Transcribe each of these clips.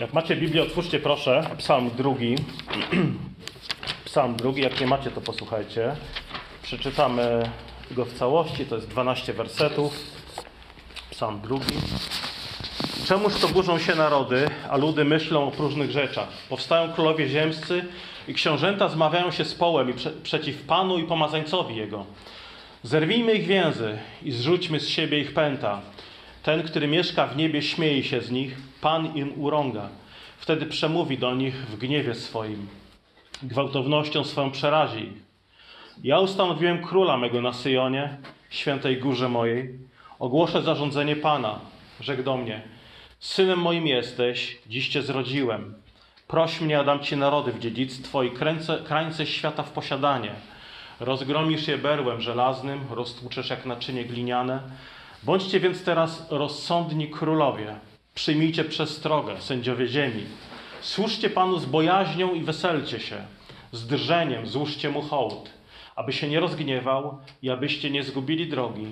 Jak macie Biblię, otwórzcie proszę Psalm drugi. Psalm drugi, jak nie macie, to posłuchajcie. Przeczytamy go w całości, to jest 12 wersetów. Psalm drugi. Czemuż to burzą się narody, a ludy myślą o próżnych rzeczach? Powstają królowie ziemscy i książęta zmawiają się z połem i prze przeciw Panu i pomazańcowi Jego. Zerwijmy ich więzy i zrzućmy z siebie ich pęta. Ten, który mieszka w niebie, śmieje się z nich, Pan im urąga. Wtedy przemówi do nich w gniewie swoim. Gwałtownością swoją przerazi ich. Ja ustanowiłem króla mego na Syjonie, świętej górze mojej. Ogłoszę zarządzenie Pana. Rzekł do mnie, synem moim jesteś, dziś cię zrodziłem. Proś mnie, a dam ci narody w dziedzictwo i kręce, krańce świata w posiadanie. Rozgromisz je berłem żelaznym, roztłuczesz jak naczynie gliniane. Bądźcie więc teraz rozsądni królowie. Przyjmijcie przestrogę, sędziowie ziemi. Służcie Panu z bojaźnią i weselcie się. Z drżeniem złóżcie Mu hołd, aby się nie rozgniewał i abyście nie zgubili drogi,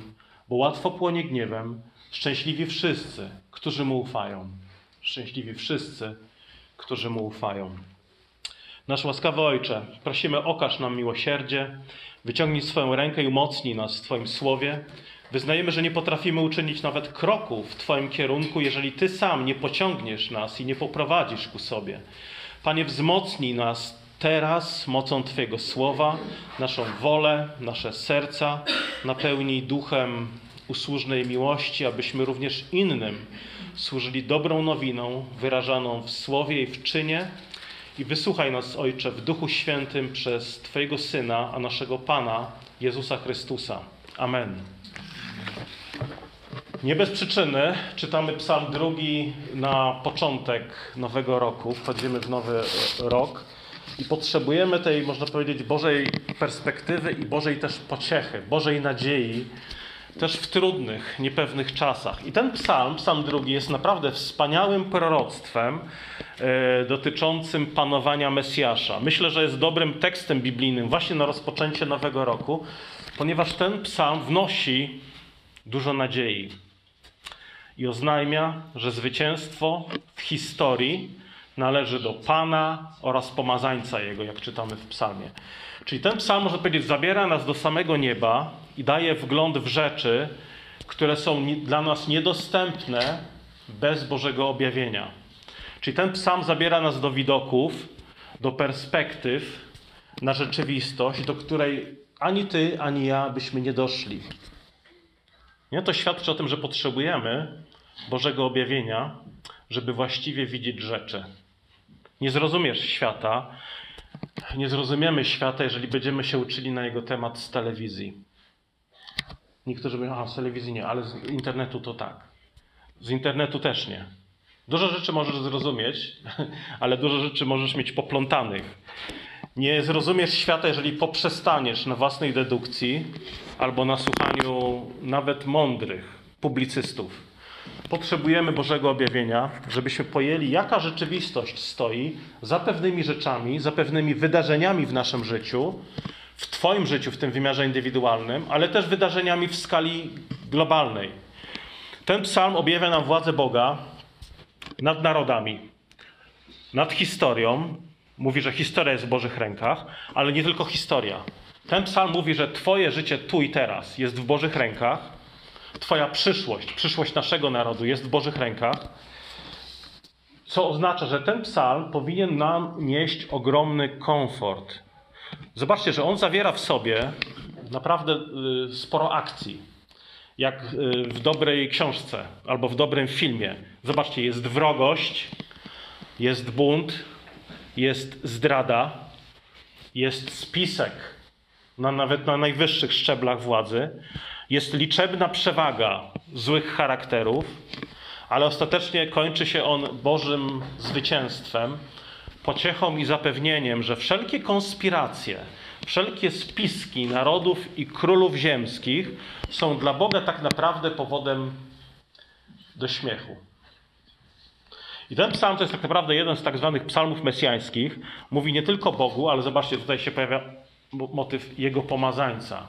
bo łatwo płonie gniewem. Szczęśliwi wszyscy, którzy Mu ufają. Szczęśliwi wszyscy, którzy Mu ufają. Nasz łaskawy Ojcze, prosimy, okaż nam miłosierdzie, wyciągnij swoją rękę i umocnij nas w Twoim słowie. Wyznajemy, że nie potrafimy uczynić nawet kroku w Twoim kierunku, jeżeli Ty sam nie pociągniesz nas i nie poprowadzisz ku sobie. Panie, wzmocnij nas teraz mocą Twojego słowa, naszą wolę, nasze serca, napełnij duchem usłużnej miłości, abyśmy również innym służyli dobrą nowiną, wyrażaną w słowie i w czynie. I wysłuchaj nas, Ojcze, w Duchu Świętym przez Twojego Syna, a naszego Pana, Jezusa Chrystusa. Amen. Nie bez przyczyny czytamy Psalm drugi na początek nowego roku. Wchodzimy w nowy rok i potrzebujemy tej, można powiedzieć, Bożej perspektywy i Bożej też pociechy, Bożej nadziei, też w trudnych, niepewnych czasach. I ten psalm, psalm drugi, jest naprawdę wspaniałym proroctwem e, dotyczącym panowania Mesjasza. Myślę, że jest dobrym tekstem biblijnym właśnie na rozpoczęcie nowego roku, ponieważ ten psalm wnosi dużo nadziei i oznajmia, że zwycięstwo w historii należy do Pana oraz pomazańca Jego, jak czytamy w psalmie. Czyli ten psalm, można powiedzieć, zabiera nas do samego nieba i daje wgląd w rzeczy, które są dla nas niedostępne bez Bożego objawienia. Czyli ten psalm zabiera nas do widoków, do perspektyw na rzeczywistość, do której ani ty, ani ja byśmy nie doszli. Nie? To świadczy o tym, że potrzebujemy Bożego objawienia, żeby właściwie widzieć rzeczy. Nie zrozumiesz świata, nie zrozumiemy świata, jeżeli będziemy się uczyli na jego temat z telewizji. Niektórzy mówią, a z telewizji nie, ale z internetu to tak. Z internetu też nie. Dużo rzeczy możesz zrozumieć, ale dużo rzeczy możesz mieć poplątanych. Nie zrozumiesz świata, jeżeli poprzestaniesz na własnej dedukcji albo na słuchaniu nawet mądrych publicystów. Potrzebujemy Bożego objawienia, żebyśmy pojęli, jaka rzeczywistość stoi za pewnymi rzeczami, za pewnymi wydarzeniami w naszym życiu, w Twoim życiu, w tym wymiarze indywidualnym, ale też wydarzeniami w skali globalnej. Ten psalm objawia nam władzę Boga nad narodami, nad historią. Mówi, że historia jest w Bożych rękach, ale nie tylko historia. Ten psalm mówi, że Twoje życie tu i teraz jest w Bożych rękach. Twoja przyszłość, przyszłość naszego narodu jest w Bożych rękach. Co oznacza, że ten psalm powinien nam nieść ogromny komfort. Zobaczcie, że on zawiera w sobie naprawdę sporo akcji. Jak w dobrej książce albo w dobrym filmie. Zobaczcie, jest wrogość, jest bunt, jest zdrada, jest spisek, na, nawet na najwyższych szczeblach władzy, jest liczebna przewaga złych charakterów, ale ostatecznie kończy się on Bożym zwycięstwem, pociechą i zapewnieniem, że wszelkie konspiracje, wszelkie spiski narodów i królów ziemskich są dla Boga tak naprawdę powodem do śmiechu. I ten psalm to jest tak naprawdę jeden z tak zwanych psalmów mesjańskich. Mówi nie tylko Bogu, ale zobaczcie, tutaj się pojawia motyw jego pomazańca.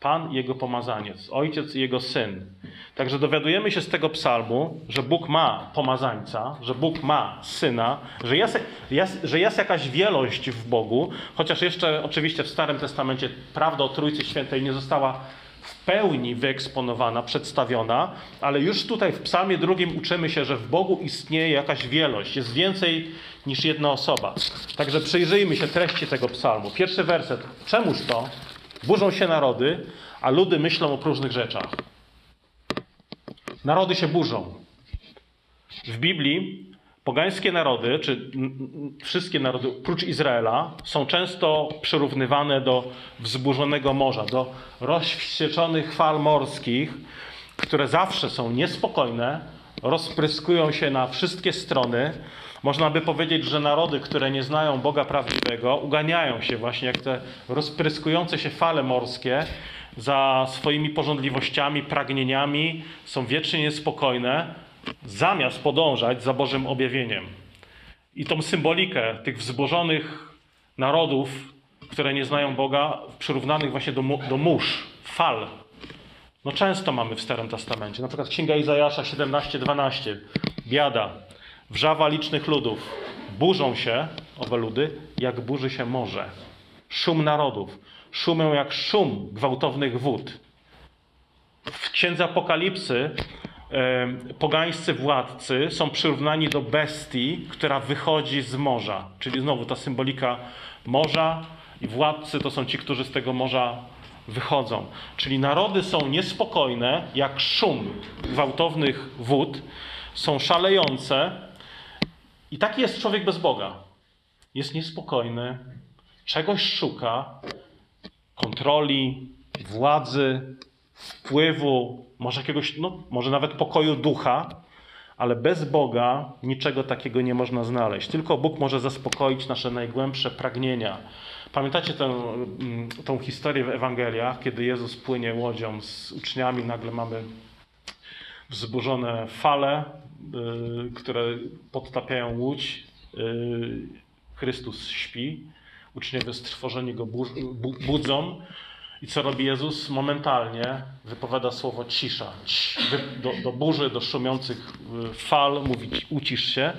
Pan jego pomazaniec, ojciec jego syn. Także dowiadujemy się z tego psalmu, że Bóg ma pomazańca, że Bóg ma syna, że jest, jest, że jest jakaś wielość w Bogu, chociaż jeszcze oczywiście w Starym Testamencie prawda o Trójcy Świętej nie została pełni wyeksponowana, przedstawiona, ale już tutaj w Psalmie drugim uczymy się, że w Bogu istnieje jakaś wielość, jest więcej niż jedna osoba. Także przyjrzyjmy się treści tego psalmu. Pierwszy werset. Czemuż to? Burzą się narody, a ludy myślą o próżnych rzeczach. Narody się burzą. W Biblii pogańskie narody, czy wszystkie narody, prócz Izraela, są często przyrównywane do wzburzonego morza, do rozwścieczonych fal morskich, które zawsze są niespokojne, rozpryskują się na wszystkie strony. Można by powiedzieć, że narody, które nie znają Boga prawdziwego, uganiają się właśnie jak te rozpryskujące się fale morskie za swoimi porządliwościami, pragnieniami, są wiecznie niespokojne, zamiast podążać za Bożym objawieniem. I tą symbolikę tych wzbożonych narodów, które nie znają Boga, przyrównanych właśnie do, do mórz, fal, no często mamy w Starym Testamencie. Na przykład Księga Izajasza 17:12. Biada, wrzawa licznych ludów. Burzą się owe ludy, jak burzy się morze. Szum narodów. Szumę jak szum gwałtownych wód. W Księdze Apokalipsy pogańscy władcy są przyrównani do bestii, która wychodzi z morza. Czyli znowu ta symbolika morza i władcy to są ci, którzy z tego morza wychodzą. Czyli narody są niespokojne, jak szum gwałtownych wód, są szalejące. I taki jest człowiek bez Boga. Jest niespokojny, czegoś szuka, kontroli, władzy, wpływu, może jakiegoś, no, może nawet pokoju ducha, ale bez Boga niczego takiego nie można znaleźć. Tylko Bóg może zaspokoić nasze najgłębsze pragnienia. Pamiętacie tę, mm, tą historię w Ewangeliach, kiedy Jezus płynie łodzią z uczniami, nagle mamy wzburzone fale, yy, które podtapiają łódź. Yy, Chrystus śpi, uczniowie strwożeni go budzą. I co robi Jezus? Momentalnie wypowiada słowo cisza. Do, do burzy, do szumiących y, fal mówi ucisz się.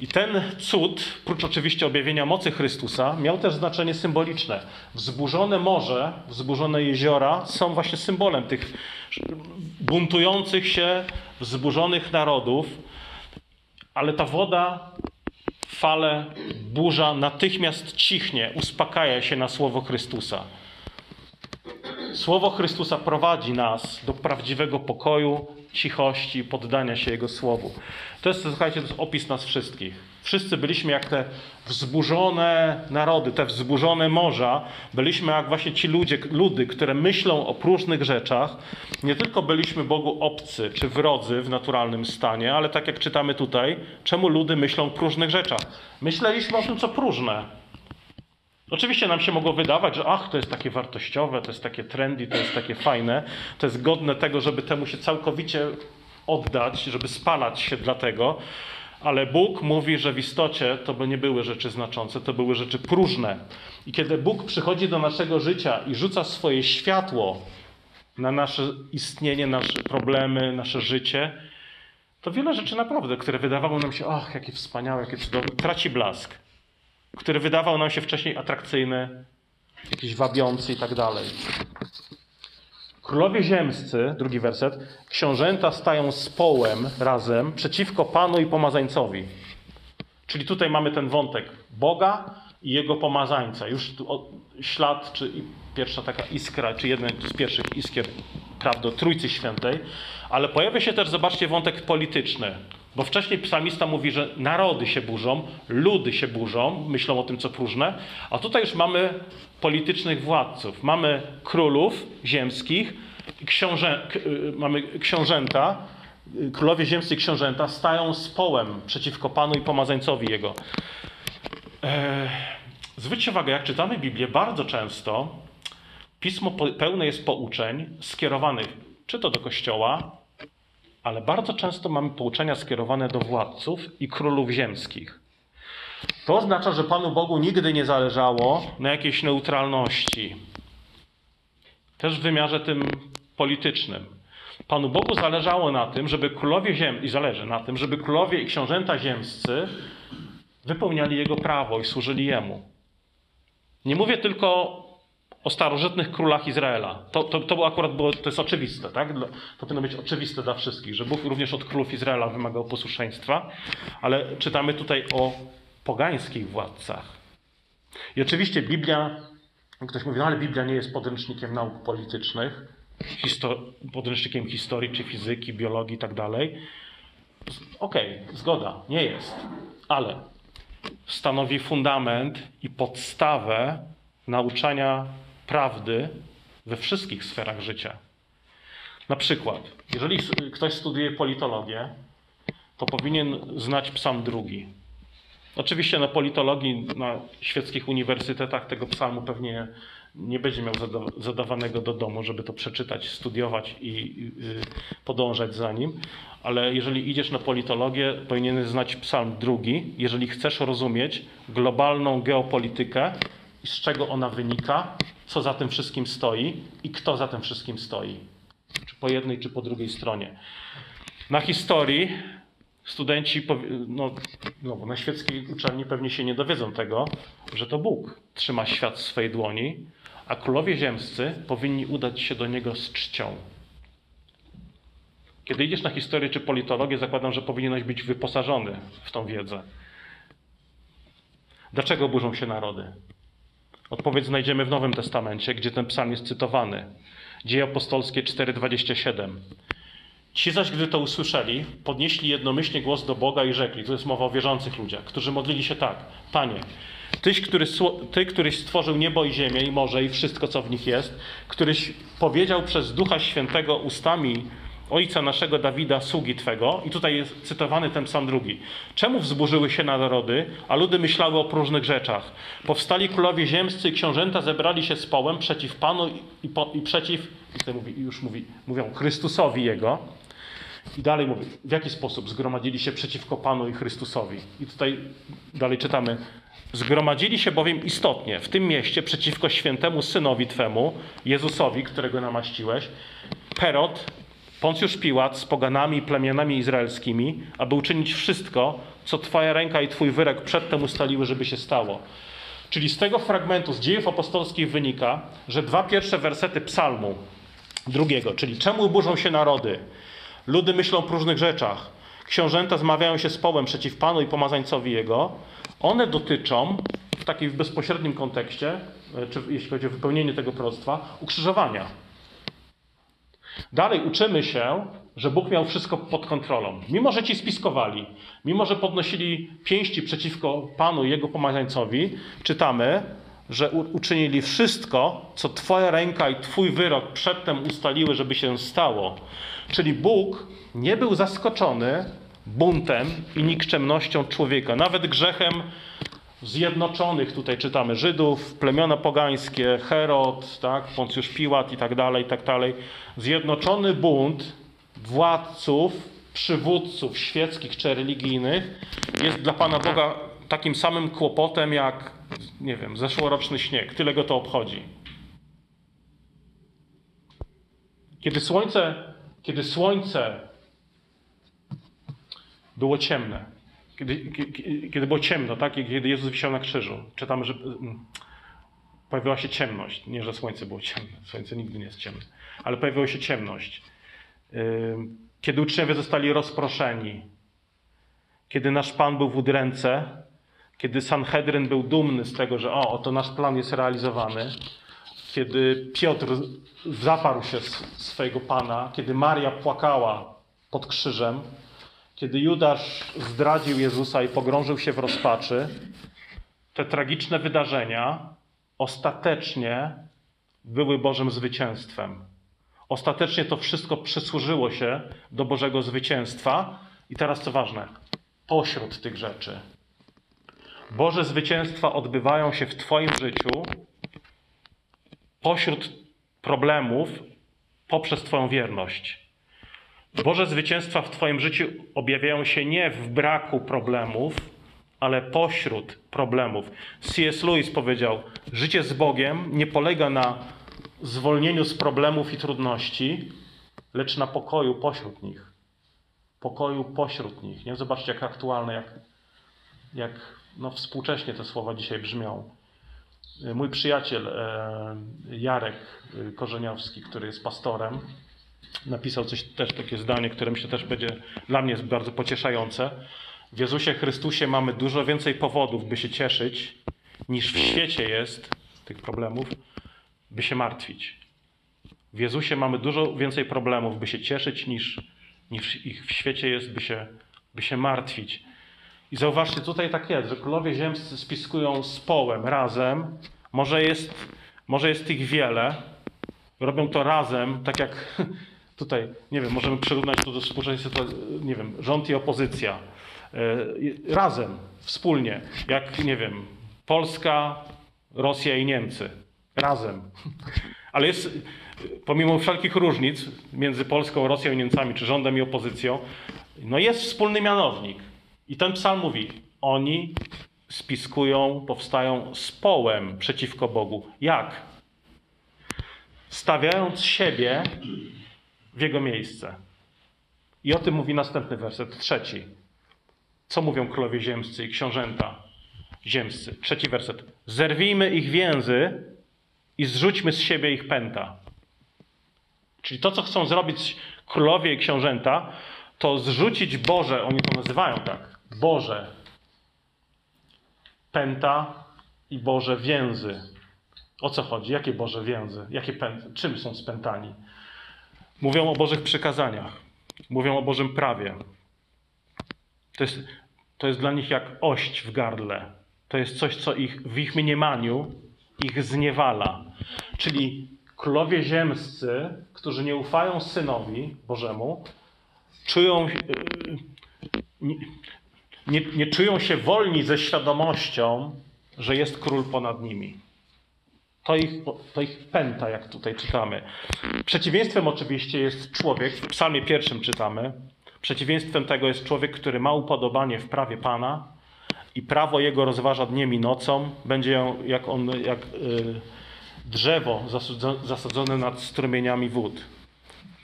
I ten cud, prócz oczywiście objawienia mocy Chrystusa, miał też znaczenie symboliczne. Wzburzone morze, wzburzone jeziora są właśnie symbolem tych buntujących się, wzburzonych narodów, ale ta woda, fale, burza natychmiast cichnie, uspokaja się na słowo Chrystusa. Słowo Chrystusa prowadzi nas do prawdziwego pokoju, cichości, poddania się Jego Słowu. To jest, słuchajcie, to jest opis nas wszystkich. Wszyscy byliśmy jak te wzburzone narody, te wzburzone morza. Byliśmy jak właśnie ci ludzie, ludy, które myślą o próżnych rzeczach. Nie tylko byliśmy Bogu obcy czy wrodzy w naturalnym stanie, ale tak jak czytamy tutaj, czemu ludy myślą o próżnych rzeczach? Myśleliśmy o tym, co próżne. Oczywiście nam się mogło wydawać, że ach, to jest takie wartościowe, to jest takie trendy, to jest takie fajne, to jest godne tego, żeby temu się całkowicie oddać, żeby spalać się dla tego, ale Bóg mówi, że w istocie to by nie były rzeczy znaczące, to były rzeczy próżne. I kiedy Bóg przychodzi do naszego życia i rzuca swoje światło na nasze istnienie, nasze problemy, nasze życie, to wiele rzeczy naprawdę, które wydawało nam się, ach, jakie wspaniałe, jakie cudowne, traci blask który wydawał nam się wcześniej atrakcyjny, jakiś wabiący i tak dalej. Królowie ziemscy, drugi werset, książęta stają z połem razem przeciwko Panu i pomazańcowi. Czyli tutaj mamy ten wątek Boga i jego pomazańca. Już ślad, czy pierwsza taka iskra, czy jeden z pierwszych iskier prawda, Trójcy Świętej. Ale pojawia się też, zobaczcie, wątek polityczny. Bo wcześniej psalmista mówi, że narody się burzą, ludy się burzą, myślą o tym, co próżne, a tutaj już mamy politycznych władców. Mamy królów ziemskich, książę, y, mamy książęta, królowie ziemscy książęta stają z połem przeciwko Panu i pomazańcowi Jego. E, zwróćcie uwagę, jak czytamy Biblię, bardzo często pismo pełne jest pouczeń skierowanych czy to do Kościoła, ale bardzo często mamy pouczenia skierowane do władców i królów ziemskich. To oznacza, że Panu Bogu nigdy nie zależało na jakiejś neutralności. też w wymiarze tym politycznym. Panu Bogu zależało na tym, żeby królowie ziem i zależy na tym, żeby królowie i książęta ziemscy wypełniali jego prawo i służyli jemu. Nie mówię tylko o starożytnych królach Izraela. To, to, to akurat było, to jest oczywiste, tak? To powinno być oczywiste dla wszystkich, że Bóg również od królów Izraela wymagał posłuszeństwa, ale czytamy tutaj o pogańskich władcach. I oczywiście Biblia, ktoś mówi, no ale Biblia nie jest podręcznikiem nauk politycznych, podręcznikiem historii czy fizyki, biologii i tak dalej. Okej, okay, zgoda, nie jest, ale stanowi fundament i podstawę nauczania prawdy we wszystkich sferach życia. Na przykład, jeżeli ktoś studiuje politologię, to powinien znać psalm drugi. Oczywiście na politologii, na świeckich uniwersytetach tego psalmu pewnie nie będzie miał zadawanego do domu, żeby to przeczytać, studiować i podążać za nim, ale jeżeli idziesz na politologię, powinieneś znać psalm drugi, jeżeli chcesz rozumieć globalną geopolitykę i z czego ona wynika, co za tym wszystkim stoi i kto za tym wszystkim stoi. Czy po jednej, czy po drugiej stronie. Na historii studenci no, no, na świeckiej uczelni pewnie się nie dowiedzą tego, że to Bóg trzyma świat w swojej dłoni, a królowie ziemscy powinni udać się do niego z czcią. Kiedy idziesz na historię czy politologię, zakładam, że powinieneś być wyposażony w tą wiedzę. Dlaczego burzą się narody? Odpowiedź znajdziemy w Nowym Testamencie, gdzie ten psalm jest cytowany. Dzieje apostolskie 4:27. Ci zaś, gdy to usłyszeli, podnieśli jednomyślnie głos do Boga i rzekli, to jest mowa o wierzących ludziach, którzy modlili się tak, Panie, Tyś, który, Ty, któryś stworzył niebo i ziemię i morze i wszystko, co w nich jest, któryś powiedział przez Ducha Świętego ustami ojca naszego Dawida, sługi Twego. I tutaj jest cytowany ten psalm drugi. Czemu wzburzyły się narody, a ludy myślały o próżnych rzeczach? Powstali królowie ziemscy i książęta zebrali się z połem przeciw Panu i, po, i przeciw, i mówi, już mówi, mówią Chrystusowi Jego. I dalej mówi, w jaki sposób zgromadzili się przeciwko Panu i Chrystusowi. I tutaj dalej czytamy, Zgromadzili się bowiem istotnie w tym mieście przeciwko świętemu synowi Twemu, Jezusowi, którego namaściłeś, Perot, Poncjusz Piłat z poganami i plemionami izraelskimi, aby uczynić wszystko, co Twoja ręka i Twój wyrok przedtem ustaliły, żeby się stało. Czyli z tego fragmentu z dziejów apostolskich wynika, że dwa pierwsze wersety psalmu drugiego, czyli czemu burzą się narody, ludy myślą o różnych rzeczach, książęta zmawiają się z połem przeciw Panu i pomazańcowi Jego, one dotyczą w takim bezpośrednim kontekście, e, czy jeśli chodzi o wypełnienie tego proroctwa, ukrzyżowania. Dalej uczymy się, że Bóg miał wszystko pod kontrolą. Mimo, że ci spiskowali, mimo, że podnosili pięści przeciwko Panu i Jego pomazańcowi, czytamy, że uczynili wszystko, co Twoja ręka i Twój wyrok przedtem ustaliły, żeby się stało. Czyli Bóg nie był zaskoczony buntem i nikczemnością człowieka, nawet grzechem zjednoczonych, tutaj czytamy Żydów, plemiona pogańskie, Herod, tak, Poncjusz Piłat i tak dalej, i tak dalej. Zjednoczony bunt władców, przywódców świeckich czy religijnych jest dla Pana Boga takim samym kłopotem jak, nie wiem, zeszłoroczny śnieg. Tyle go to obchodzi. Kiedy słońce, kiedy słońce było ciemne. Kiedy, kiedy było ciemno, tak? Kiedy Jezus wisiał na krzyżu, czytamy, że mm, pojawiła się ciemność. Nie, że słońce było ciemne. Słońce nigdy nie jest ciemne. Ale pojawiła się ciemność. Kiedy uczniowie zostali rozproszeni, kiedy nasz Pan był w udręce, kiedy Sanhedryn był dumny z tego, że o, oto nasz plan jest realizowany, kiedy Piotr zaparł się swojego Pana, kiedy Maria płakała pod krzyżem, kiedy Judasz zdradził Jezusa i pogrążył się w rozpaczy, te tragiczne wydarzenia ostatecznie były Bożym zwycięstwem. Ostatecznie to wszystko przysłużyło się do Bożego zwycięstwa. I teraz co ważne, pośród tych rzeczy. Boże zwycięstwa odbywają się w Twoim życiu pośród problemów poprzez Twoją wierność. Boże zwycięstwa w Twoim życiu objawiają się nie w braku problemów, ale pośród problemów. C.S. Lewis powiedział: Życie z Bogiem nie polega na zwolnieniu z problemów i trudności, lecz na pokoju pośród nich. Pokoju pośród nich. Nie? Zobaczcie, jak aktualne, jak, jak no, współcześnie te słowa dzisiaj brzmią. Mój przyjaciel e, Jarek Korzeniowski, który jest pastorem, napisał coś też takie zdanie, które myślę też będzie dla mnie bardzo pocieszające. W Jezusie Chrystusie mamy dużo więcej powodów, by się cieszyć, niż w świecie jest tych problemów, by się martwić. W Jezusie mamy dużo więcej problemów, by się cieszyć, niż, niż ich w świecie jest, by się, by się martwić. I zauważcie, tutaj tak jest, że królowie ziemscy spiskują z połem razem. Może jest, może jest ich wiele. Robią to razem, tak jak tutaj, nie wiem, możemy przyrównać to do współczesnej sytuacji, nie wiem, rząd i opozycja. E, razem, wspólnie, jak, nie wiem, Polska, Rosja i Niemcy. Razem. Ale jest, pomimo wszelkich różnic między Polską, Rosją i Niemcami, czy rządem i opozycją, no jest wspólny mianownik. I ten psalm mówi, oni spiskują, powstają z połem przeciwko Bogu. Jak? Stawiając siebie w jego miejsce. I o tym mówi następny werset, trzeci. Co mówią królowie ziemscy i książęta ziemscy? Trzeci werset. Zerwijmy ich więzy i zrzućmy z siebie ich pęta. Czyli to, co chcą zrobić królowie i książęta, to zrzucić Boże, oni to nazywają tak, Boże pęta i Boże więzy. O co chodzi? Jakie Boże więzy? Jakie pęty? Czym są spętani? Mówią o Bożych przykazaniach. Mówią o Bożym prawie. To jest, to jest dla nich jak ość w gardle. To jest coś, co ich w ich mniemaniu ich zniewala. Czyli królowie ziemscy, którzy nie ufają synowi Bożemu, czują, e, nie, nie, nie czują się wolni ze świadomością, że jest król ponad nimi. To ich, to ich pęta, jak tutaj czytamy. Przeciwieństwem oczywiście jest człowiek, w psalmie pierwszym czytamy, przeciwieństwem tego jest człowiek, który ma upodobanie w prawie Pana i prawo jego rozważa dniem i nocą. Będzie jak on, jak y, drzewo zasadzone nad strumieniami wód.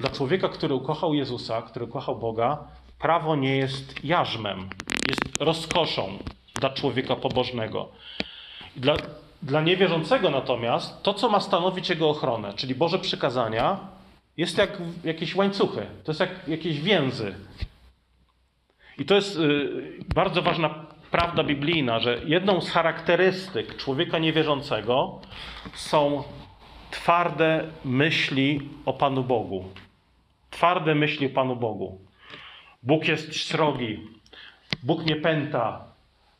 Dla człowieka, który ukochał Jezusa, który ukochał Boga, prawo nie jest jarzmem, jest rozkoszą dla człowieka pobożnego. Dla, dla niewierzącego natomiast to, co ma stanowić jego ochronę, czyli Boże przykazania, jest jak jakieś łańcuchy, to jest jak jakieś więzy. I to jest y, bardzo ważna prawda biblijna, że jedną z charakterystyk człowieka niewierzącego są twarde myśli o Panu Bogu. Twarde myśli o Panu Bogu. Bóg jest srogi, Bóg mnie pęta,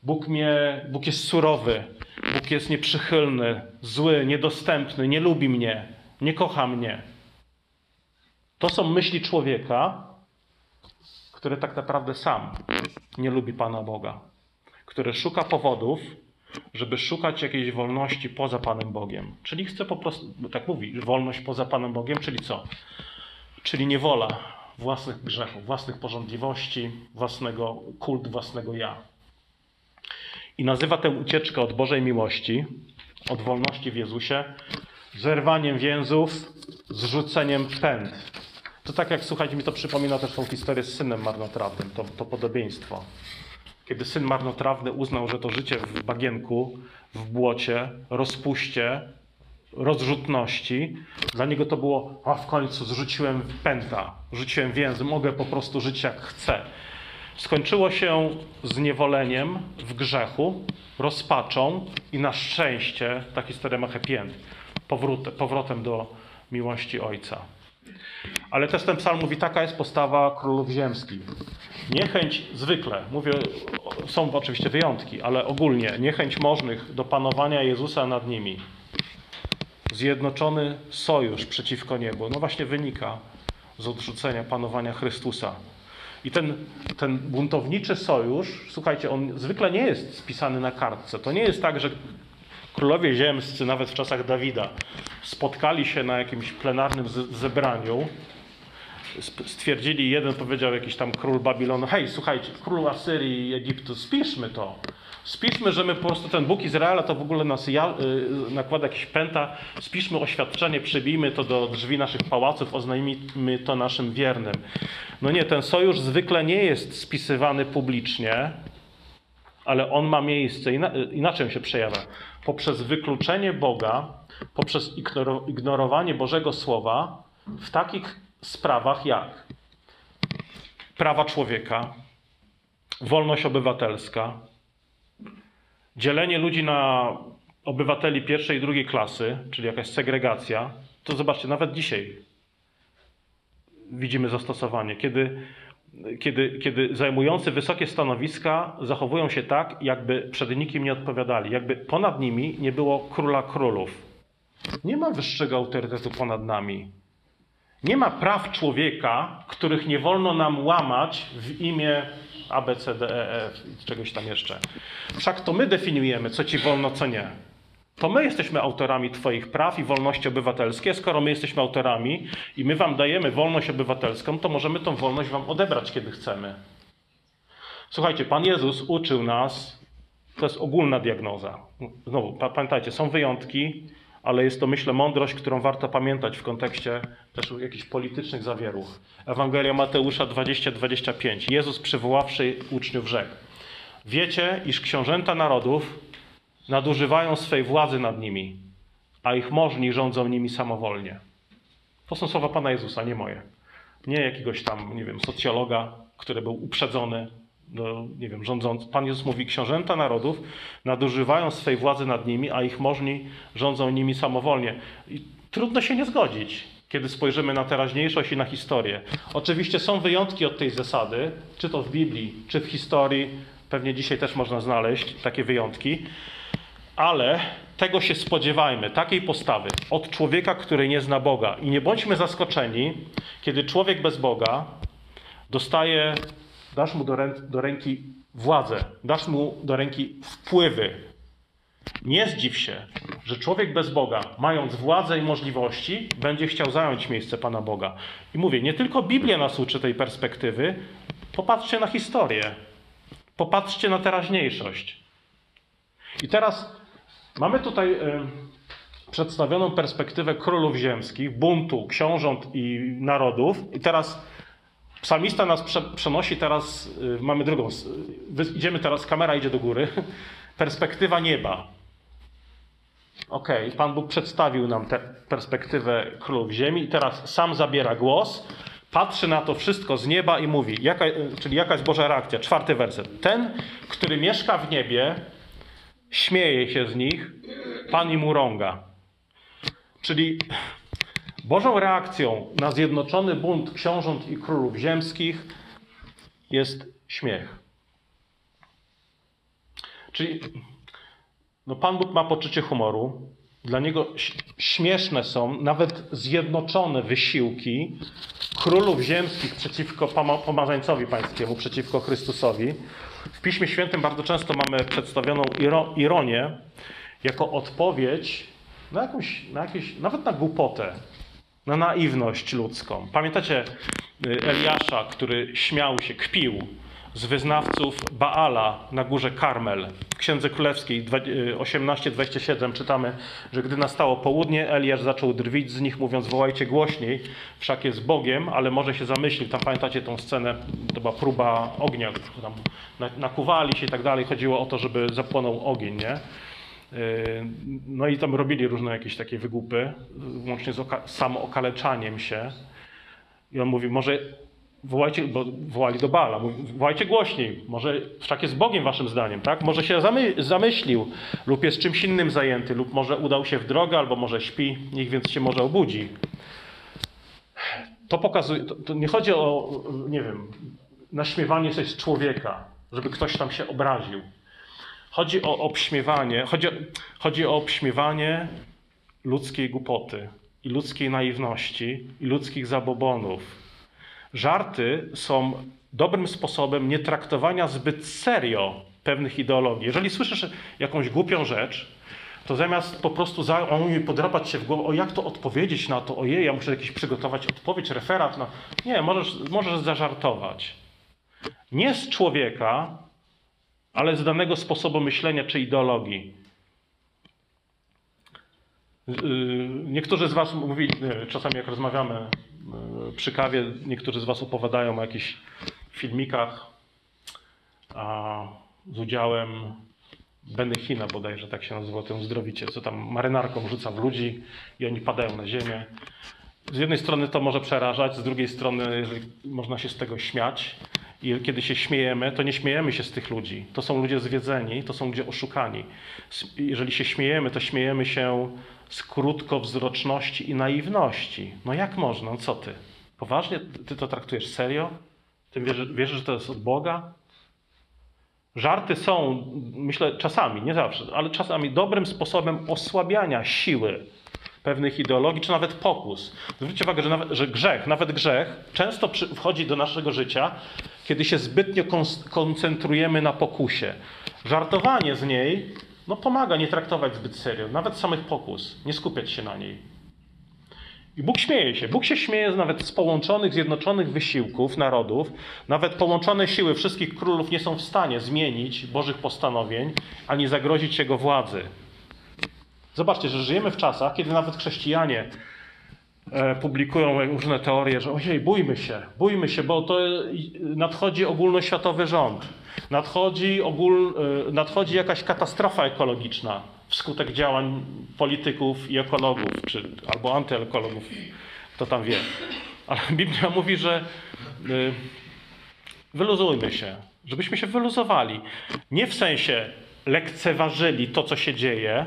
Bóg, mnie, Bóg jest surowy, Bóg jest nieprzychylny, zły, niedostępny, nie lubi mnie, nie kocha mnie. To są myśli człowieka, który tak naprawdę sam nie lubi Pana Boga które szuka powodów, żeby szukać jakiejś wolności poza Panem Bogiem. Czyli chce po prostu, tak mówi, wolność poza Panem Bogiem, czyli co? Czyli niewola własnych grzechów, własnych porządliwości, własnego kult, własnego ja. I nazywa tę ucieczkę od Bożej miłości, od wolności w Jezusie, zerwaniem więzów, zrzuceniem pęd. To tak jak, słuchajcie, mi to przypomina też tą historię z synem marnotrawnym, to, to podobieństwo kiedy syn marnotrawny uznał, że to życie w bagienku, w błocie, rozpuście, rozrzutności, dla niego to było, a w końcu zrzuciłem pęta, rzuciłem więzy, mogę po prostu żyć jak chcę. Skończyło się zniewoleniem w grzechu, rozpaczą i na szczęście ta historia ma happy end, powrotem do miłości Ojca. Ale też ten psalm mówi, taka jest postawa królów ziemskich. Niechęć zwykle, mówię, są oczywiście wyjątki, ale ogólnie niechęć możnych do panowania Jezusa nad nimi. Zjednoczony sojusz przeciwko niebu, no właśnie wynika z odrzucenia panowania Chrystusa. I ten, ten buntowniczy sojusz, słuchajcie, on zwykle nie jest spisany na kartce. To nie jest tak, że królowie ziemscy, nawet w czasach Dawida, spotkali się na jakimś plenarnym zebraniu, stwierdzili, jeden powiedział jakiś tam król Babilonu, hej, słuchajcie, król Asyrii i Egiptu, spiszmy to. Spiszmy, że my po prostu ten Bóg Izraela to w ogóle nas ja, y, nakłada jakieś pęta. Spiszmy oświadczenie, przybijmy to do drzwi naszych pałaców, oznajmijmy to naszym wiernym. No nie, ten sojusz zwykle nie jest spisywany publicznie, ale on ma miejsce. Inaczej się przejawia. Poprzez wykluczenie Boga, poprzez ignorowanie Bożego Słowa w takich sprawach jak prawa człowieka, wolność obywatelska, dzielenie ludzi na obywateli pierwszej i drugiej klasy, czyli jakaś segregacja, to zobaczcie, nawet dzisiaj widzimy zastosowanie, kiedy, kiedy, kiedy zajmujący wysokie stanowiska zachowują się tak, jakby przed nikim nie odpowiadali, jakby ponad nimi nie było króla królów. Nie ma wyższego autorytetu ponad nami. Nie ma praw człowieka, których nie wolno nam łamać w imię A, B, C, D, E, F i czegoś tam jeszcze. Wszak to my definiujemy, co ci wolno, co nie. To my jesteśmy autorami Twoich praw i wolności obywatelskie. Skoro my jesteśmy autorami i my Wam dajemy wolność obywatelską, to możemy tą wolność Wam odebrać, kiedy chcemy. Słuchajcie, Pan Jezus uczył nas, to jest ogólna diagnoza. Znowu, pamiętajcie, są wyjątki, ale jest to, myślę, mądrość, którą warto pamiętać w kontekście też jakichś politycznych zawieruch. Ewangelia Mateusza 20-25. Jezus przywoławszy uczniów rzekł. Wiecie, iż książęta narodów nadużywają swej władzy nad nimi, a ich możni rządzą nimi samowolnie. To są słowa Pana Jezusa, nie moje. Nie jakiegoś tam, nie wiem, socjologa, który był uprzedzony no, nie wiem, rządzący. Pan Jezus mówi, książęta narodów nadużywają swej władzy nad nimi, a ich możni rządzą nimi samowolnie. I trudno się nie zgodzić, kiedy spojrzymy na teraźniejszość i na historię. Oczywiście są wyjątki od tej zasady, czy to w Biblii, czy w historii. Pewnie dzisiaj też można znaleźć takie wyjątki. Ale tego się spodziewajmy, takiej postawy od człowieka, który nie zna Boga. I nie bądźmy zaskoczeni, kiedy człowiek bez Boga dostaje dasz mu do, do ręki władzę, dasz mu do ręki wpływy. Nie zdziw się, że człowiek bez Boga, mając władzę i możliwości, będzie chciał zająć miejsce Pana Boga. I mówię, nie tylko Biblia nas uczy tej perspektywy, popatrzcie na historię, popatrzcie na teraźniejszość. I teraz mamy tutaj y, przedstawioną perspektywę królów ziemskich, buntu, książąt i narodów. I teraz Psalmista nas prze, przenosi teraz, y, mamy drugą, y, idziemy teraz, kamera idzie do góry, perspektywa nieba. Ok, Pan Bóg przedstawił nam tę perspektywę królów ziemi i teraz sam zabiera głos, patrzy na to wszystko z nieba i mówi, jaka, y, czyli jaka jest Boża reakcja. Czwarty werset. Ten, który mieszka w niebie, śmieje się z nich, Pan im urąga. Czyli Bożą reakcją na zjednoczony bunt książąt i królów ziemskich jest śmiech. Czyli no Pan Bóg ma poczucie humoru. Dla niego śmieszne są nawet zjednoczone wysiłki królów ziemskich przeciwko pomazańcowi pańskiemu, przeciwko Chrystusowi. W Piśmie Świętym bardzo często mamy przedstawioną ironię jako odpowiedź na jakąś, na jakieś, nawet na głupotę, na naiwność ludzką. Pamiętacie y, Eliasza, który śmiał się, kpił z wyznawców Baala na górze Karmel. W Księdze Królewskiej 18:27 y, czytamy, że gdy nastało południe, Eliasz zaczął drwić z nich, mówiąc: Wołajcie głośniej, wszak jest Bogiem, ale może się zamyślił. Tam pamiętacie tą scenę, to była próba ognia, tam nakuwali się i tak dalej. Chodziło o to, żeby zapłonął ogień, nie? Yy, no i tam robili różne jakieś takie wygłupy, łącznie z samookaleczaniem się. I on mówi, może wołajcie, bo wołali do Bala, wołajcie głośniej, może wszak jest Bogiem waszym zdaniem, tak? Może się zamy, zamyślił lub jest czymś innym zajęty, lub może udał się w drogę, albo może śpi, niech więc się może obudzi. To pokazuje, to, to nie chodzi o, nie wiem, naśmiewanie coś z człowieka, żeby ktoś tam się obraził. Chodzi o obśmiewanie, chodzi, chodzi o obśmiewanie ludzkiej głupoty i ludzkiej naiwności i ludzkich zabobonów. Żarty są dobrym sposobem nie traktowania zbyt serio pewnych ideologii. Jeżeli słyszysz jakąś głupią rzecz, to zamiast po prostu za, on podrapać się w głowę, o jak to odpowiedzieć na to, ojej, ja muszę jakiś przygotować odpowiedź, referat. No. Nie, możesz, możesz zażartować. Nie z człowieka, ale z danego sposobu myślenia czy ideologii. Yy, Niektórzy z Was mówili, czasami jak rozmawiamy yy, przy kawie, niektórzy z Was opowiadają o jakichś filmikach z udziałem Benny Hina bodajże tak się nazywa, ten uzdrowicie, co tam marynarką rzuca w ludzi i oni padają na ziemię. Z jednej strony to może przerażać, z drugiej strony można się z tego śmiać. I kiedy się śmiejemy, to nie śmiejemy się z tych ludzi. To są ludzie zwiedzeni, to są ludzie oszukani. Jeżeli się śmiejemy, to śmiejemy się z krótkowzroczności i naiwności. No jak można? No co ty? Poważnie ty to traktujesz serio? Ty wierzysz, wierzysz że to jest od Boga? Żarty są, myślę, czasami, nie zawsze, ale czasami dobrym sposobem osłabiania siły pewnych ideologii, czy nawet pokus. Zwróćcie uwagę, że, nawet, że grzech, nawet grzech, często przy, wchodzi do naszego życia, kiedy się zbytnio koncentrujemy na pokusie. Żartowanie z niej no, pomaga nie traktować zbyt serio, nawet samych pokus, nie skupiać się na niej. I Bóg śmieje się. Bóg się śmieje nawet z połączonych, zjednoczonych wysiłków narodów. Nawet połączone siły wszystkich królów nie są w stanie zmienić Bożych postanowień, ani zagrozić Jego władzy. Zobaczcie, że żyjemy w czasach, kiedy nawet chrześcijanie e, publikują różne teorie, że ojej, bójmy się, bójmy się, bo to e, nadchodzi ogólnoświatowy rząd. Nadchodzi, ogól, e, nadchodzi jakaś katastrofa ekologiczna wskutek działań polityków i ekologów, czy albo antyekologów, kto tam wie. Ale Biblia mówi, że y, wyluzujmy się, żebyśmy się wyluzowali. Nie w sensie lekceważyli to, co się dzieje,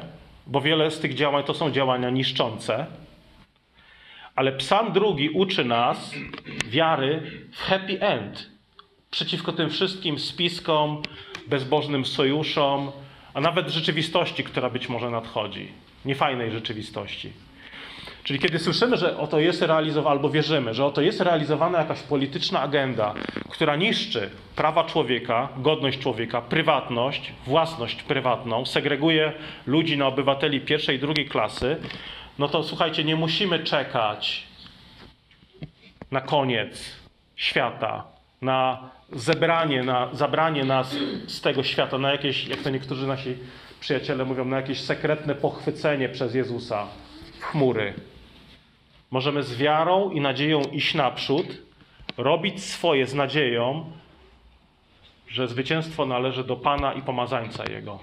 bo wiele z tych działań to są działania niszczące, ale Psalm drugi uczy nas wiary w happy end. Przeciwko tym wszystkim spiskom, bezbożnym sojuszom, a nawet rzeczywistości, która być może nadchodzi. Niefajnej rzeczywistości. Czyli kiedy słyszymy, że oto jest realizowana, albo wierzymy, że oto jest realizowana jakaś polityczna agenda, która niszczy prawa człowieka, godność człowieka, prywatność, własność prywatną, segreguje ludzi na obywateli pierwszej i drugiej klasy, no to słuchajcie, nie musimy czekać na koniec świata, na zebranie, na zabranie nas z tego świata, na jakieś, jak to niektórzy nasi przyjaciele mówią, na jakieś sekretne pochwycenie przez Jezusa w chmury. Możemy z wiarą i nadzieją iść naprzód, robić swoje z nadzieją, że zwycięstwo należy do Pana i pomazańca Jego.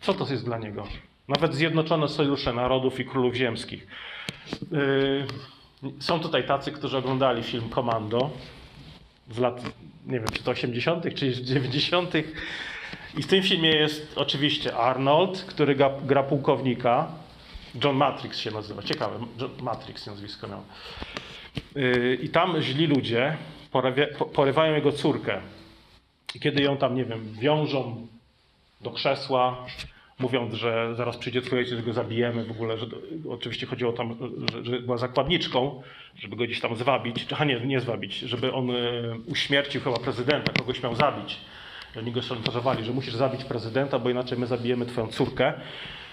Co to jest dla Niego? Nawet zjednoczone sojusze narodów i królów ziemskich. Yy, są tutaj tacy, którzy oglądali film Komando z lat, nie wiem, czy to 80., czy 90. I w tym filmie jest oczywiście Arnold, który gra, gra pułkownika. John Matrix się nazywa. Ciekawe, John Matrix nazwisko miał. Yy, I tam źli ludzie porywają jego córkę. I kiedy ją tam, nie wiem, wiążą do krzesła, mówiąc, że zaraz przyjdzie twój ojciec, go zabijemy w ogóle, że oczywiście chodziło tam, że, że była zakładniczką, żeby go gdzieś tam zwabić, a nie, nie zwabić, żeby on e, uśmiercił chyba prezydenta, kogoś miał zabić. Oni go szantażowali, że musisz zabić prezydenta, bo inaczej my zabijemy twoją córkę.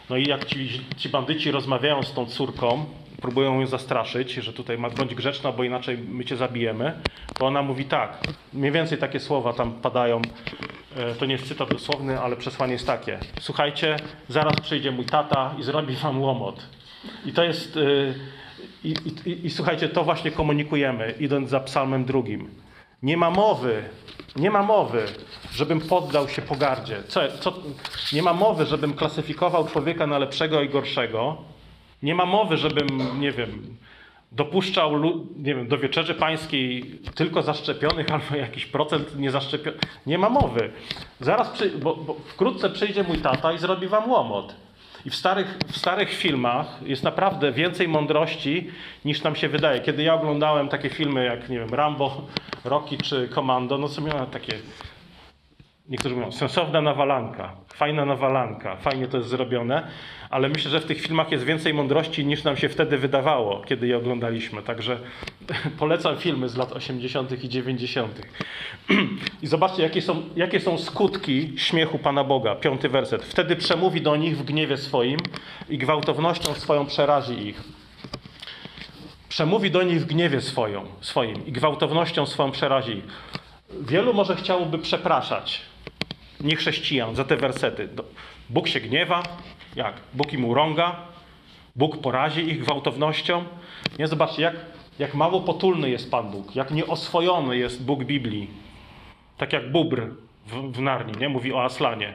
No i jak ci, ci bandyci rozmawiają z tą córką, próbują ją zastraszyć, że tutaj ma bądź grzeczna, bo inaczej my cię zabijemy, to ona mówi tak. Mniej więcej takie słowa tam padają. E, To nie jest cytat dosłowny, ale przesłanie jest takie. Słuchajcie, zaraz przyjdzie mój tata i zrobi wam łomot. I to jest. e, I, i, i, I słuchajcie, to właśnie komunikujemy, idąc za psalmem drugim. Nie ma mowy, nie ma mowy, żebym poddał się pogardzie. Co, co, nie ma mowy, żebym klasyfikował człowieka na lepszego i gorszego. Nie ma mowy, żebym, nie wiem, dopuszczał nie wiem, do wieczerzy pańskiej tylko zaszczepionych albo jakiś procent niezaszczepionych. Nie ma mowy. Zaraz, przy, bo, bo wkrótce przyjdzie mój tata i zrobi wam łomot. I w starych, w starych filmach jest naprawdę więcej mądrości niż nam się wydaje. Kiedy ja oglądałem takie filmy jak, nie wiem, Rambo, Rocky czy Commando, no co miałem takie Niektórzy mówią, sensowna nawalanka, fajna nawalanka, fajnie to jest zrobione, ale myślę, że w tych filmach jest więcej mądrości niż nam się wtedy wydawało, kiedy je oglądaliśmy. Także polecam filmy z lat 80. i 90. I zobaczcie, jakie są, jakie są skutki śmiechu Pana Boga. Piąty werset. Wtedy przemówi do nich w gniewie swoim i gwałtownością swoją przerazi ich. Przemówi do nich w gniewie swoją, swoim i gwałtownością swoją przerazi ich. Wielu może chciałoby przepraszać. Niechrześcijan za te wersety. Bóg się gniewa, jak? Bóg im urąga, Bóg porazi ich gwałtownością. Nie zobaczcie, jak, jak mało potulny jest Pan Bóg, jak nieoswojony jest Bóg Biblii. Tak jak bubr w, w Narni, nie? Mówi o Aslanie,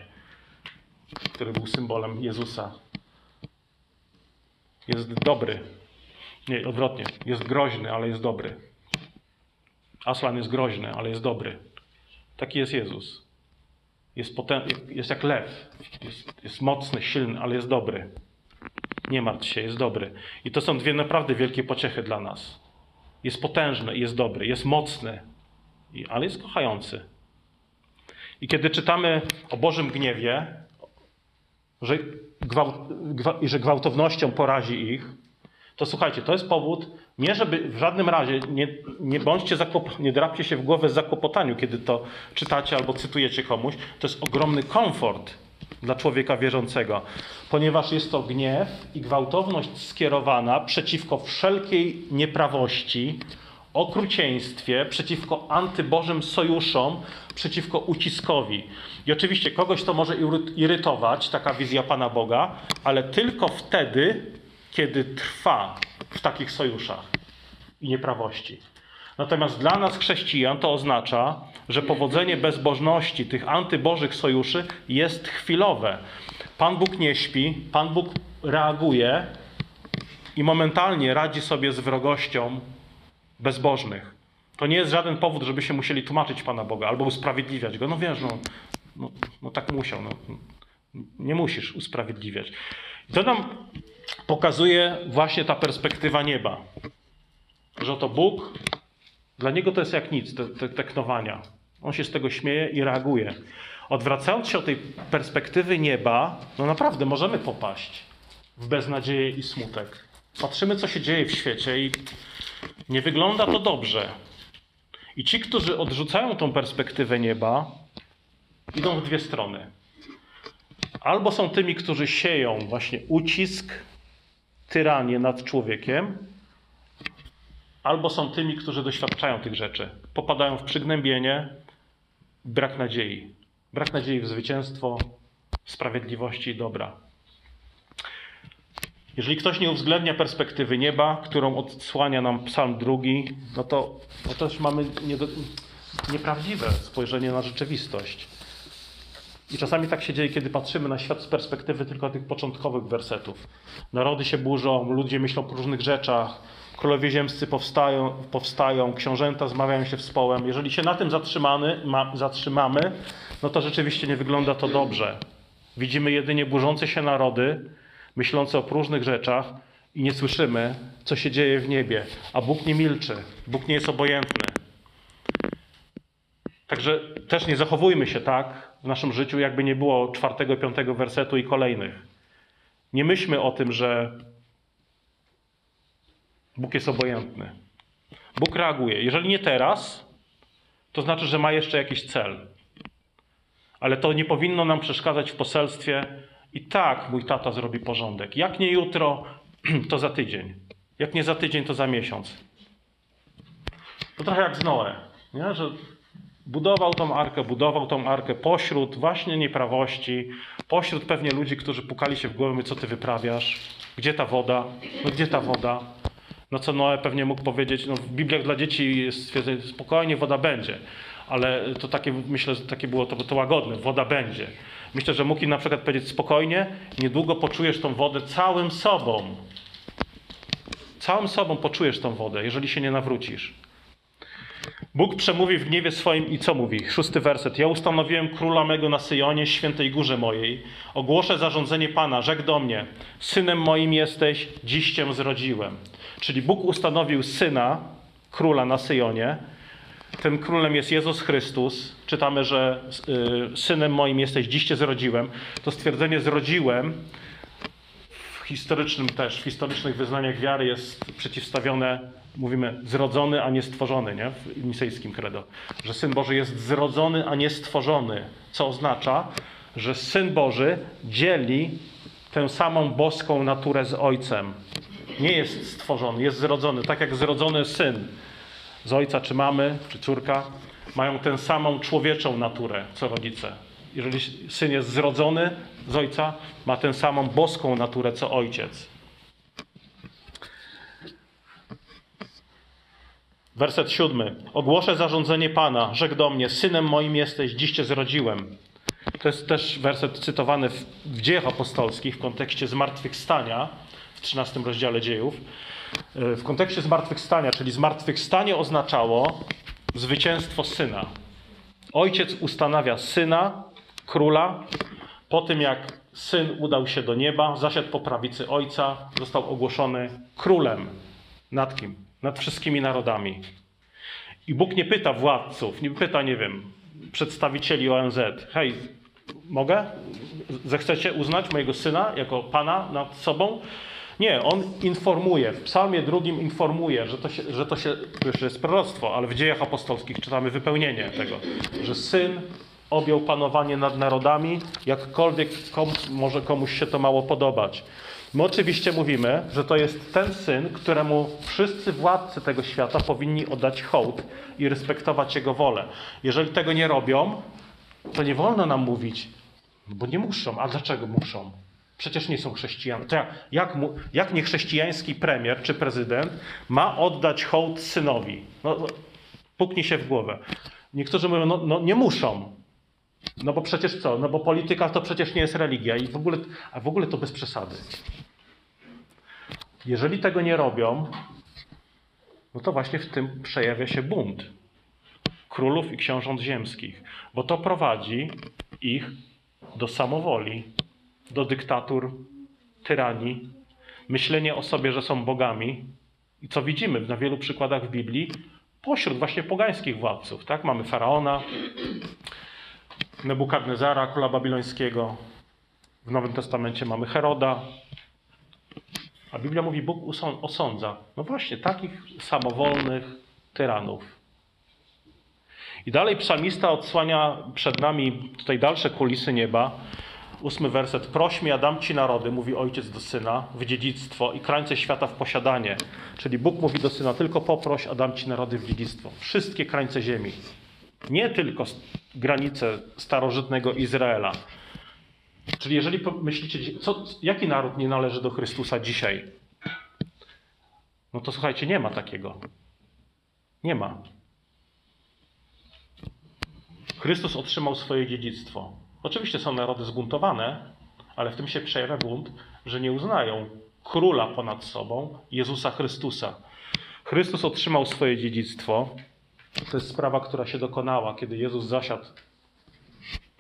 który był symbolem Jezusa. Jest dobry. Nie, odwrotnie. Jest groźny, ale jest dobry. Aslan jest groźny, ale jest dobry. Taki jest Jezus. Jest, potę- jest jak lew. Jest, jest mocny, silny, ale jest dobry. Nie martw się, jest dobry. I to są dwie naprawdę wielkie pociechy dla nas. Jest potężny jest dobry. Jest mocny, ale jest kochający. I kiedy czytamy o Bożym gniewie, że, gwałt, gwa, że gwałtownością porazi ich, to słuchajcie, to jest powód, nie żeby w żadnym razie nie, nie bądźcie zakłop, nie drapcie się w głowę z zakłopotaniu, kiedy to czytacie albo cytujecie komuś. To jest ogromny komfort dla człowieka wierzącego, ponieważ jest to gniew i gwałtowność skierowana przeciwko wszelkiej nieprawości, okrucieństwie, przeciwko antybożym sojuszom, przeciwko uciskowi. I oczywiście kogoś to może iry- irytować, taka wizja Pana Boga, ale tylko wtedy, kiedy trwa w takich sojuszach i nieprawości. Natomiast dla nas, chrześcijan, to oznacza, że powodzenie bezbożności, tych antybożych sojuszy jest chwilowe. Pan Bóg nie śpi, Pan Bóg reaguje i momentalnie radzi sobie z wrogością bezbożnych. To nie jest żaden powód, żeby się musieli tłumaczyć Pana Boga albo usprawiedliwiać Go. No wiesz, no, no, no tak musiał. No. Nie musisz usprawiedliwiać. To nam pokazuje właśnie ta perspektywa nieba. Że oto Bóg, dla Niego to jest jak nic, te, te, te knowania. On się z tego śmieje i reaguje. Odwracając się od tej perspektywy nieba, no naprawdę możemy popaść w beznadzieję i smutek. Patrzymy, co się dzieje w świecie i nie wygląda to dobrze. I ci, którzy odrzucają tą perspektywę nieba, idą w dwie strony. Albo są tymi, którzy sieją właśnie ucisk, tyranię nad człowiekiem, albo są tymi, którzy doświadczają tych rzeczy. Popadają w przygnębienie, brak nadziei. Brak nadziei w zwycięstwo sprawiedliwości i dobra. Jeżeli ktoś nie uwzględnia perspektywy nieba, którą odsłania nam Psalm drugi, no to, no też mamy nieprawdziwe spojrzenie na rzeczywistość. I czasami tak się dzieje, kiedy patrzymy na świat z perspektywy tylko tych początkowych wersetów. Narody się burzą, ludzie myślą o różnych rzeczach, królowie ziemscy powstają, powstają książęta zmawiają się wspołem. Jeżeli się na tym zatrzymamy, ma, zatrzymamy, no to rzeczywiście nie wygląda to dobrze. Widzimy jedynie burzące się narody, myślące o próżnych rzeczach i nie słyszymy, co się dzieje w niebie. A Bóg nie milczy, Bóg nie jest obojętny. Także też nie zachowujmy się tak w naszym życiu, jakby nie było czwartego, piątego wersetu i kolejnych. Nie myślmy o tym, że Bóg jest obojętny. Bóg reaguje. Jeżeli nie teraz, to znaczy, że ma jeszcze jakiś cel. Ale to nie powinno nam przeszkadzać w poselstwie. I tak mój tata zrobi porządek. Jak nie jutro, to za tydzień. Jak nie za tydzień, to za miesiąc. To trochę jak z Noe, nie? że budował tą arkę, budował tą arkę pośród właśnie nieprawości, pośród pewnie ludzi, którzy pukali się w głowę, mówią, co ty wyprawiasz, gdzie ta woda, no gdzie ta woda. No co Noe pewnie mógł powiedzieć, no w Bibliach dla dzieci jest stwierdzenie, spokojnie, woda będzie. Ale to takie, myślę, że takie było to, to łagodne, woda będzie. Myślę, że mógł im na przykład powiedzieć spokojnie, niedługo poczujesz tą wodę całym sobą. Całym sobą poczujesz tą wodę, jeżeli się nie nawrócisz. Bóg przemówi w gniewie swoim i co mówi? Szósty werset. Ja ustanowiłem króla mego na Syjonie, świętej górze mojej. Ogłoszę zarządzenie Pana, rzekł do mnie, synem moim jesteś, dziś cię zrodziłem. Czyli Bóg ustanowił syna, króla na Syjonie. Tym królem jest Jezus Chrystus. Czytamy, że y, synem moim jesteś, dziś cię zrodziłem. To stwierdzenie zrodziłem historycznym też, w historycznych wyznaniach wiary jest przeciwstawione, mówimy, zrodzony, a nie stworzony, nie? w nicejskim credo. Że Syn Boży jest zrodzony, a nie stworzony. Co oznacza, że Syn Boży dzieli tę samą boską naturę z Ojcem. Nie jest stworzony, jest zrodzony. Tak jak zrodzony syn z ojca, czy mamy, czy córka, mają tę samą człowieczą naturę, co rodzice. Jeżeli syn jest zrodzony z ojca, ma tę samą boską naturę co ojciec. Werset siódmy. Ogłoszę zarządzenie Pana, rzekł do mnie, synem moim jesteś, dziś cię zrodziłem. To jest też werset cytowany w, w dziejach apostolskich w kontekście zmartwychwstania w 13 rozdziale dziejów. E, w kontekście zmartwychwstania, czyli zmartwychwstanie oznaczało zwycięstwo syna. Ojciec ustanawia syna, króla, po tym jak syn udał się do nieba, zasiadł po prawicy ojca, został ogłoszony królem. Nad kim? Nad wszystkimi narodami. I Bóg nie pyta władców, nie pyta, nie wiem, przedstawicieli ONZ, hej, mogę? Zechcecie uznać mojego syna jako pana nad sobą? Nie, on informuje. W Psalmie drugim informuje, że to się, że to się już jest proroctwo, ale w dziejach apostolskich czytamy wypełnienie tego, że syn objął panowanie nad narodami, jakkolwiek może komuś się to mało podobać. My oczywiście mówimy, że to jest ten syn, któremu wszyscy władcy tego świata powinni oddać hołd i respektować jego wolę. Jeżeli tego nie robią, to nie wolno nam mówić, bo nie muszą. A dlaczego muszą? Przecież nie są chrześcijanie. To jak, jak, jak niechrześcijański premier czy prezydent ma oddać hołd synowi? No, no, puknij się w głowę. Niektórzy mówią, no, no nie muszą. No bo przecież co? No bo polityka to przecież nie jest religia i w ogóle, a w ogóle to bez przesady. Jeżeli tego nie robią, no to właśnie w tym przejawia się bunt królów i książąt ziemskich, bo to prowadzi ich do samowoli, do dyktatur, tyranii, myślenie o sobie, że są bogami. I co widzimy na wielu przykładach w Biblii, pośród właśnie pogańskich władców. Tak? Mamy faraona, Nebukadnezara, króla babilońskiego. W Nowym Testamencie mamy Heroda. A Biblia mówi, Bóg osądza. No właśnie, takich samowolnych tyranów. I dalej psalmista odsłania przed nami tutaj dalsze kulisy nieba. Ósmy werset. Proś mi, a ci narody, mówi ojciec do syna, w dziedzictwo i krańce świata w posiadanie. Czyli Bóg mówi do syna, tylko poproś, a dam ci narody w dziedzictwo. Wszystkie krańce ziemi. Nie tylko granice starożytnego Izraela. Czyli jeżeli myślicie, co, jaki naród nie należy do Chrystusa dzisiaj? No to słuchajcie, nie ma takiego. Nie ma. Chrystus otrzymał swoje dziedzictwo. Oczywiście są narody zbuntowane, ale w tym się przejawia bunt, że nie uznają króla ponad sobą, Jezusa Chrystusa. Chrystus otrzymał swoje dziedzictwo. To jest sprawa, która się dokonała, kiedy Jezus zasiadł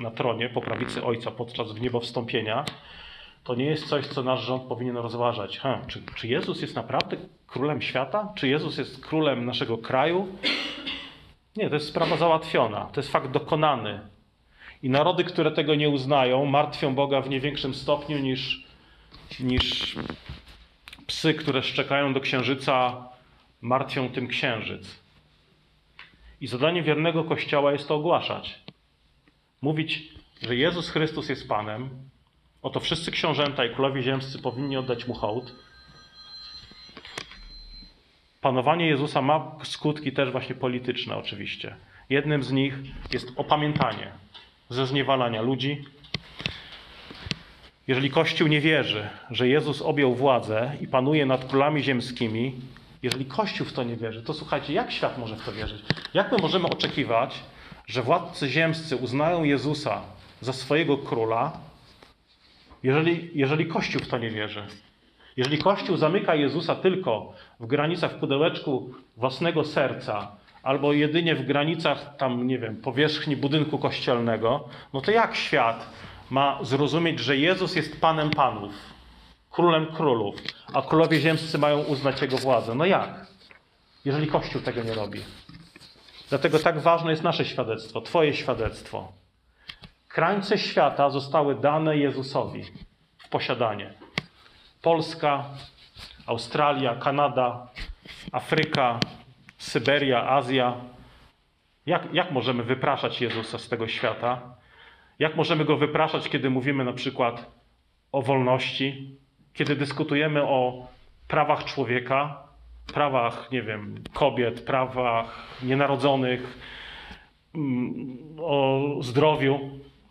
na tronie po prawicy Ojca podczas wniebowstąpienia. To nie jest coś, co nasz rząd powinien rozważać. Ha, czy, czy Jezus jest naprawdę królem świata? Czy Jezus jest królem naszego kraju? Nie, to jest sprawa załatwiona. To jest fakt dokonany. I narody, które tego nie uznają, martwią Boga w nie większym stopniu niż, niż psy, które szczekają do księżyca, martwią tym księżyc. I zadanie wiernego Kościoła jest to ogłaszać. Mówić, że Jezus Chrystus jest Panem. Oto wszyscy książęta i królowie ziemscy powinni oddać Mu hołd. Panowanie Jezusa ma skutki też właśnie polityczne, oczywiście. Jednym z nich jest opamiętanie ze zniewalania ludzi. Jeżeli Kościół nie wierzy, że Jezus objął władzę i panuje nad królami ziemskimi, jeżeli Kościół w to nie wierzy, to słuchajcie, jak świat może w to wierzyć? Jak my możemy oczekiwać, że władcy ziemscy uznają Jezusa za swojego króla, jeżeli, jeżeli Kościół w to nie wierzy? Jeżeli Kościół zamyka Jezusa tylko w granicach pudełeczku własnego serca, albo jedynie w granicach tam, nie wiem, powierzchni budynku kościelnego, no to jak świat ma zrozumieć, że Jezus jest Panem Panów, Królem Królów, a królowie ziemscy mają uznać Jego władzę? No jak? Jeżeli Kościół tego nie robi. Dlatego tak ważne jest nasze świadectwo, Twoje świadectwo. Krańce świata zostały dane Jezusowi w posiadanie. Polska, Australia, Kanada, Afryka, Syberia, Azja. Jak, jak możemy wypraszać Jezusa z tego świata? Jak możemy go wypraszać, kiedy mówimy na przykład o wolności, kiedy dyskutujemy o prawach człowieka, prawach, nie wiem, kobiet, prawach nienarodzonych, mm, o zdrowiu,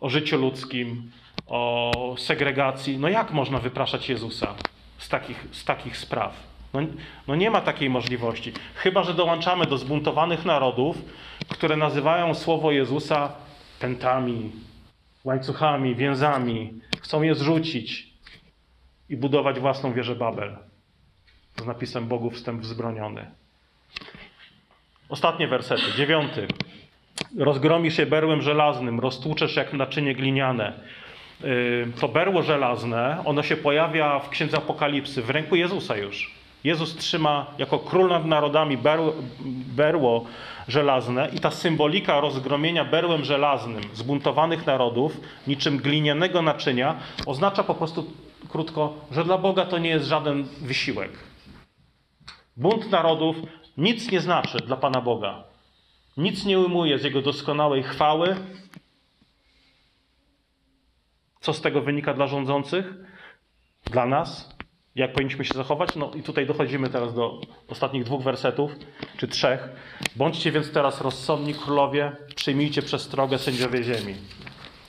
o życiu ludzkim, o segregacji. No jak można wypraszać Jezusa z takich, z takich spraw? No, no nie ma takiej możliwości. Chyba, że dołączamy do zbuntowanych narodów, które nazywają słowo Jezusa pętami, łańcuchami, więzami. Chcą je zrzucić i budować własną wieżę Babel. Z napisem Bogu wstęp wzbroniony. Ostatnie wersety. Dziewiąty. Rozgromisz je berłem żelaznym, roztłuczesz jak naczynie gliniane. Yy, to berło żelazne, ono się pojawia w Księdze Apokalipsy, w ręku Jezusa już. Jezus trzyma jako król nad narodami berło, berło żelazne i ta symbolika rozgromienia berłem żelaznym zbuntowanych narodów, niczym glinianego naczynia, oznacza po prostu krótko, że dla Boga to nie jest żaden wysiłek. Bunt narodów nic nie znaczy dla Pana Boga. Nic nie ujmuje z Jego doskonałej chwały. Co z tego wynika dla rządzących? Dla nas? Jak powinniśmy się zachować? No i tutaj dochodzimy teraz do ostatnich dwóch wersetów, czy trzech. Bądźcie więc teraz rozsądni królowie, przyjmijcie przestrogę sędziowie ziemi.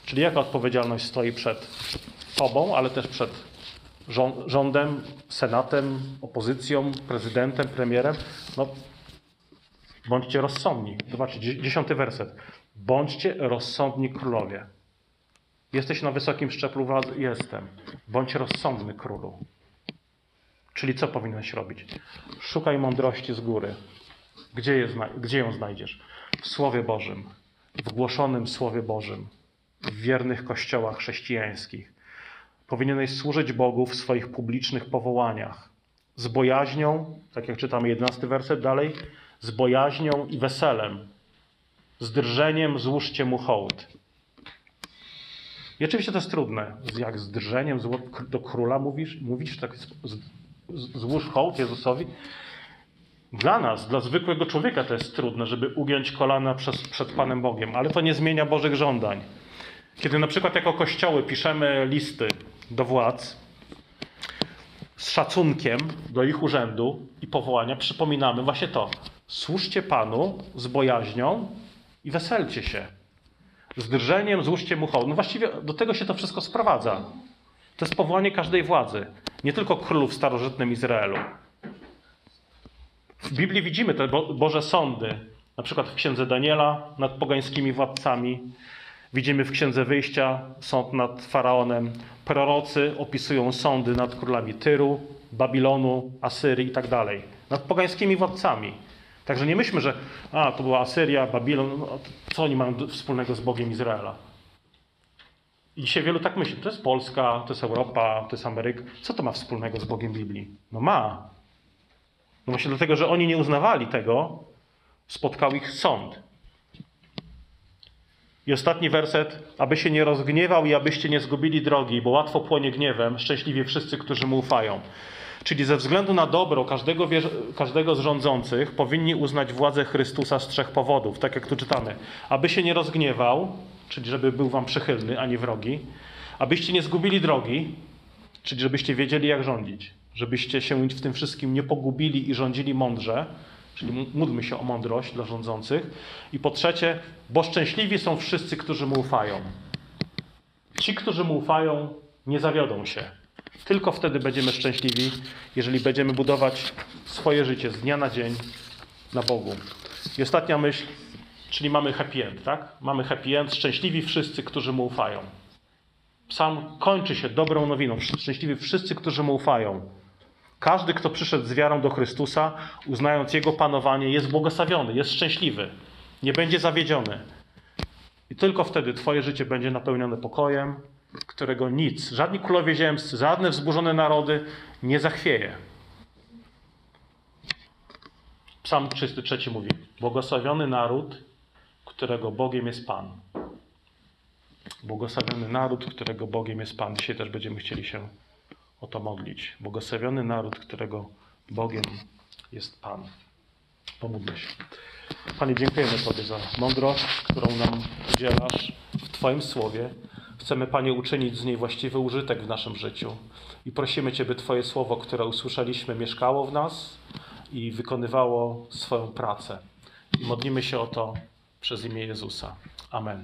Czyli jaka odpowiedzialność stoi przed Tobą, ale też przed rządem, senatem, opozycją, prezydentem, premierem? No, bądźcie rozsądni. Zobaczcie, dziesiąty werset. Bądźcie rozsądni królowie. Jesteś na wysokim szczeblu władzy? Jestem. Bądź rozsądny królu. Czyli co powinieneś robić? Szukaj mądrości z góry. Gdzie, je, gdzie ją znajdziesz? W Słowie Bożym, w głoszonym Słowie Bożym, w wiernych kościołach chrześcijańskich. Powinieneś służyć Bogu w swoich publicznych powołaniach. Z bojaźnią, tak jak czytamy 11 werset dalej, z bojaźnią i weselem. Z drżeniem złóżcie mu hołd. I oczywiście to jest trudne. Jak z drżeniem do króla mówisz? Mówisz tak złóż hołd Jezusowi. Dla nas, dla zwykłego człowieka to jest trudne, żeby ugiąć kolana przez, przed Panem Bogiem, ale to nie zmienia Bożych żądań. Kiedy na przykład jako kościoły piszemy listy do władz z szacunkiem do ich urzędu i powołania, przypominamy właśnie to. Służcie Panu z bojaźnią i weselcie się. Z drżeniem złóżcie mu hołd. No właściwie do tego się to wszystko sprowadza. To jest powołanie każdej władzy, nie tylko królów w starożytnym Izraelu. W Biblii widzimy te Boże sądy, na przykład w księdze Daniela nad pogańskimi władcami. Widzimy w księdze wyjścia sąd nad faraonem. Prorocy opisują sądy nad królami Tyru, Babilonu, Asyrii. Tak nad pogańskimi władcami. Także nie myślmy, że a, to była Asyria, Babilon, no, co oni mają wspólnego z Bogiem Izraela. I dzisiaj wielu tak myśli, to jest Polska, to jest Europa, to jest Ameryka. Co to ma wspólnego z Bogiem Biblii? No ma. No właśnie dlatego, że oni nie uznawali tego, spotkał ich sąd. I ostatni werset, aby się nie rozgniewał i abyście nie zgubili drogi, bo łatwo płonie gniewem, szczęśliwie wszyscy, którzy mu ufają. Czyli ze względu na dobro każdego, każdego z rządzących powinni uznać władzę Chrystusa z trzech powodów, tak jak tu czytamy. Aby się nie rozgniewał, czyli żeby był wam przychylny, a nie wrogi, abyście nie zgubili drogi, czyli żebyście wiedzieli, jak rządzić, żebyście się w tym wszystkim nie pogubili i rządzili mądrze, czyli módlmy się o mądrość dla rządzących. I po trzecie, bo szczęśliwi są wszyscy, którzy mu ufają. Ci, którzy mu ufają, nie zawiodą się. Tylko wtedy będziemy szczęśliwi, jeżeli będziemy budować swoje życie z dnia na dzień na Bogu. I ostatnia myśl, Czyli mamy happy end, tak? Mamy happy end, szczęśliwi wszyscy, którzy mu ufają. Psalm kończy się dobrą nowiną. Szczęśliwi wszyscy, którzy mu ufają. Każdy, kto przyszedł z wiarą do Chrystusa, uznając Jego panowanie, jest błogosławiony, jest szczęśliwy, nie będzie zawiedziony. I tylko wtedy Twoje życie będzie napełnione pokojem, którego nic, żadni królowie ziemscy, żadne wzburzone narody nie zachwieje. Psalm 33 mówi: Błogosławiony naród, którego Bogiem jest Pan. Błogosławiony naród, którego Bogiem jest Pan. Dzisiaj też będziemy chcieli się o to modlić. Błogosławiony naród, którego Bogiem jest Pan. Pomódlmy się. Panie, dziękujemy Tobie za mądrość, którą nam udzielasz w Twoim słowie. Chcemy, Panie, uczynić z niej właściwy użytek w naszym życiu. I prosimy Cię, by Twoje słowo, które usłyszeliśmy, mieszkało w nas i wykonywało swoją pracę. I modlimy się o to przez imię Jezusa. Amen.